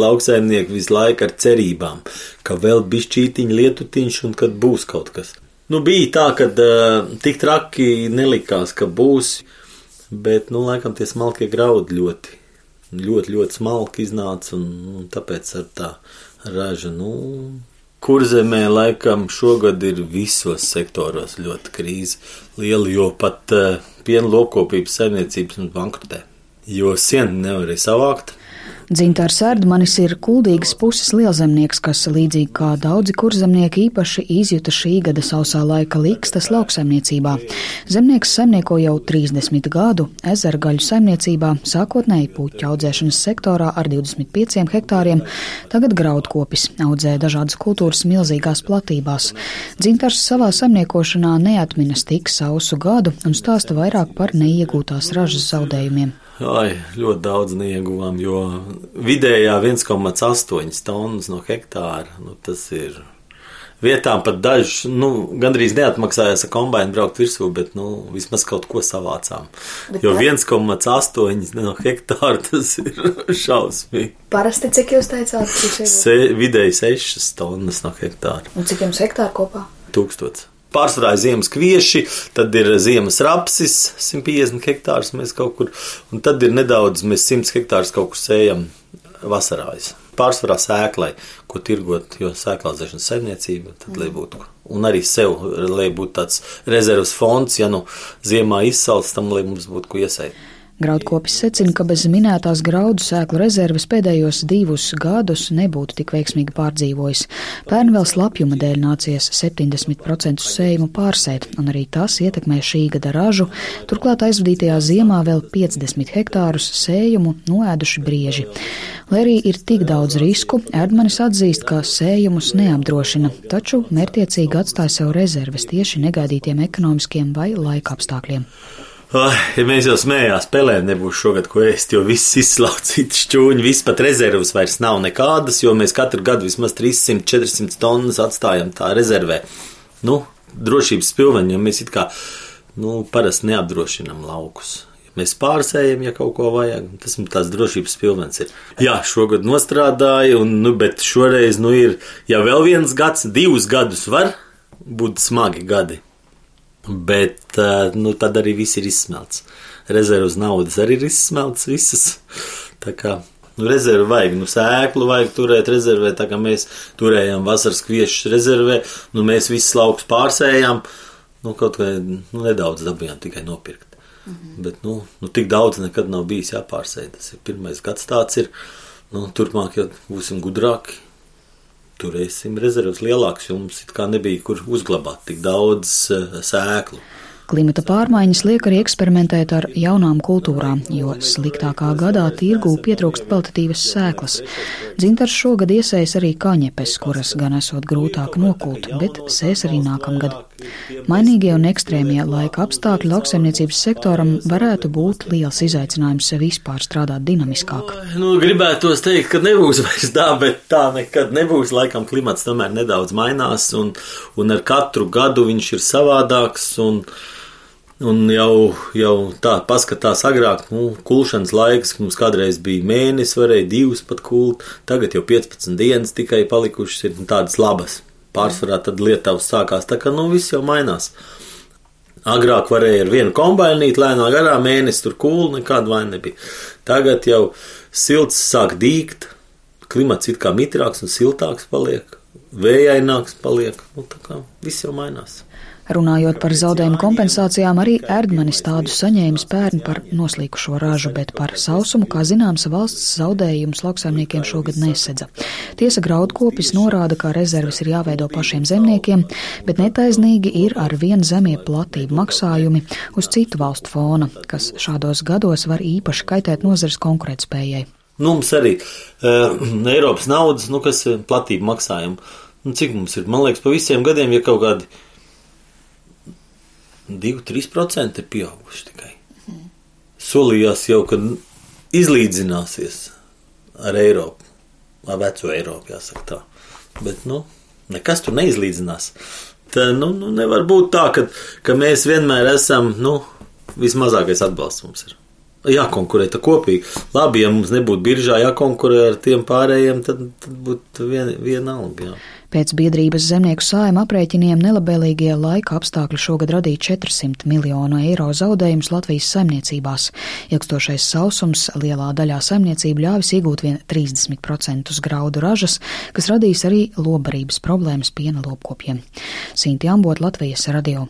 lauksaimnieki visu laiku ar cerībām, ka vēl bišķītiņa lietutiņš un kad būs kaut kas. Nu, bija tā, ka uh, tik traki nelikās, ka būs, bet, nu, laikam tie smalkie graudi ļoti, ļoti, ļoti smalki iznāca un, un tāpēc ar tā raža, nu, Kurzemē laikam šogad ir visos sektoros ļoti krīze liela, jo pat uh, piena lopkopības saimniecības bankrotē, jo sienu nevarēja savākt. Dzintārs Erdmanis ir kuldīgas puses lielzemnieks, kas līdzīgi kā daudzi kurzemnieki īpaši izjuta šī gada sausā laika likstas lauksaimniecībā. Zemnieks saimnieko jau 30 gadu ezergaļu saimniecībā, sākotnēji puķu audzēšanas sektorā ar 25 hektāriem, tagad graudkopis audzē dažādas kultūras milzīgās platībās. Dzintārs savā saimniekošanā neatminas tik sausu gadu un stāsta vairāk par neiegūtās ražas zaudējumiem. Ai, ļoti daudz neieguvām, jo vidējā 1,8 tonnas no hektāra. Nu, tas ir vietām pat dažs, nu, gandrīz neatmaksājās ar kombināciju braukt virsū, bet, nu, vismaz kaut ko savācām. Bet jo 1,8 no hektāra tas ir šausmīgi. Parasti cik jūs teicāt? Se, vidēji 6 tonnas no hektāra. Un cik jums hektāra kopā? Tūkstots. Pārsvarā ir ziemas kvieši, tad ir ziemas rapsis, 150 hektārus mēs kaut kur, un tad ir nedaudz, mēs 100 hektārus kaut kur sējam vasarājas. Pārsvarā sēklai, ko tirgot, jo sēklāzēšanas saimniecība, tad lai būtu. Un arī sev, lai būtu tāds rezerves fonds, ja nu ziemā izsalts, tam lai mums būtu ko iesēt. Graudkopis secina, ka bez minētās graudu sēklu rezerves pēdējos divus gadus nebūtu tik veiksmīgi pārdzīvojis. Pērn vēl slapjuma dēļ nācies 70% sējumu pārsēt, un arī tas ietekmē šī gada ražu. Turklāt aizvadītajā ziemā vēl 50 hektārus sējumu noēduši brieži. Lai arī ir tik daudz risku, Erdmanis atzīst, ka sējumus neapdrošina, taču mērtiecīgi atstāja sev rezerves tieši negaidītiem ekonomiskiem vai laika apstākļiem. Ja mēs jau smējāmies, spēlē nebūs šogad ko ēst, jo viss izslaucīts šķūņi, viss pat rezervas vairs nav nekādas, jo mēs katru gadu vismaz 300-400 tonnas atstājam tā rezervē. Nu, drošības pilveņi, jo mēs it kā, nu, parasti neapdrošinam laukus. Mēs pārsējam, ja kaut ko vajag. Tas ir tās drošības pilvens. Ir. Jā, šogad nostrādāja, un, nu, bet šoreiz, nu, ir, ja vēl viens gads, divus gadus var būt smagi gadi Bet eh, nu, tad arī viss ir izsmelts. Rezerves naudas arī ir izsmelts visas. Tā kā nu, rezervi vajag, nu, sēklu vajag turēt rezervē, tā kā mēs turējām vasaras kviešus rezervē, nu, mēs visus laukus pārsējām, nu, kaut kā nu, nedaudz dabījām tikai nopirkt. Mhm. Bet, nu, nu, tik daudz nekad nav bijis jāpārsēj. Tas ir pirmais gads tāds ir. Nu, turpmāk jau būsim gudrāki, turēsim rezerves lielākas, jo mums it kā nebija kur uzglabāt tik daudz eh, sēklu. Klimata pārmaiņas liek arī eksperimentēt ar jaunām kultūrām, jo sliktākā gadā tirgū pietrūkst kvalitatīvas sēklas. Dzintars šogad iesējas arī kaņepes, kuras gan esot grūtāk nokult, bet sēs arī nākamgad. Mainīgie un ekstrēmie laika apstākļi lauksaimniecības sektoram varētu būt liels izaicinājums vispār strādāt dinamiskāk. Nu, gribētos teikt, ka nebūs vairs tā, bet tā nekad nebūs. Laikam klimats tomēr nedaudz mainās, un, un ar katru gadu viņš ir savādāks. Un, Un jau, jau tā paskatās agrāk, nu, kulšanas laiks, mums kādreiz bija mēnesis, varēja divas pat kult, tagad jau 15 dienas tikai palikušas ir tādas labas. Pārsvarā tad Lietuvas sākās, tā kā nu viss jau mainās. Agrāk varēja ar vienu kombainīt, lēnā garā mēnesi tur kūlu, nekāda vaina nebija. Tagad jau silts sāk dīgt, klimats it kā mitrāks un siltāks paliek, vējaināks paliek, nu tā kā viss jau mainās. Runājot par zaudējumu kompensācijām, arī Erdmanis tādu saņēmis pērn par noslīkušo ražu, bet par sausumu, kā zināms, valsts zaudējumus lauksaimniekiem šogad nesedza. Tiesa graudkopis norāda, ka rezerves ir jāveido pašiem zemniekiem, bet netaisnīgi ir ar vien zemie platību maksājumi uz citu valstu fona, kas šādos gados var īpaši kaitēt nozares konkurētspējai. Nu, mums arī uh, Eiropas naudas, nu, kas ir platība maksājumi. Nu, cik mums ir? Man liekas, pa visiem gadiem, ja kaut kādi 2-3% ir pieauguši tikai. Mm. Solījās jau, ka izlīdzināsies ar Eiropu, ar veco Eiropu, jāsaka tā. Bet, nu, nekas tur neizlīdzinās. Tā, nu, nu, nevar būt tā, ka, ka mēs vienmēr esam, nu, vismazākais atbalsts mums ir. Jākonkurē kopīgi. Labi, ja mums nebūtu biržā jākonkurē ar tiem pārējiem, tad, tad būtu vien, vienalga. Jā. Pēc biedrības zemnieku sājuma aprēķiniem nelabvēlīgie laika apstākļi šogad radīja 400 miljonu eiro zaudējumus Latvijas saimniecībās. Ilgstošais sausums lielā daļā saimniecību ļāvis iegūt vien 30% graudu ražas, kas radīs arī lobarības problēmas piena lopkopiem. Sinti Ambot, Latvijas radio.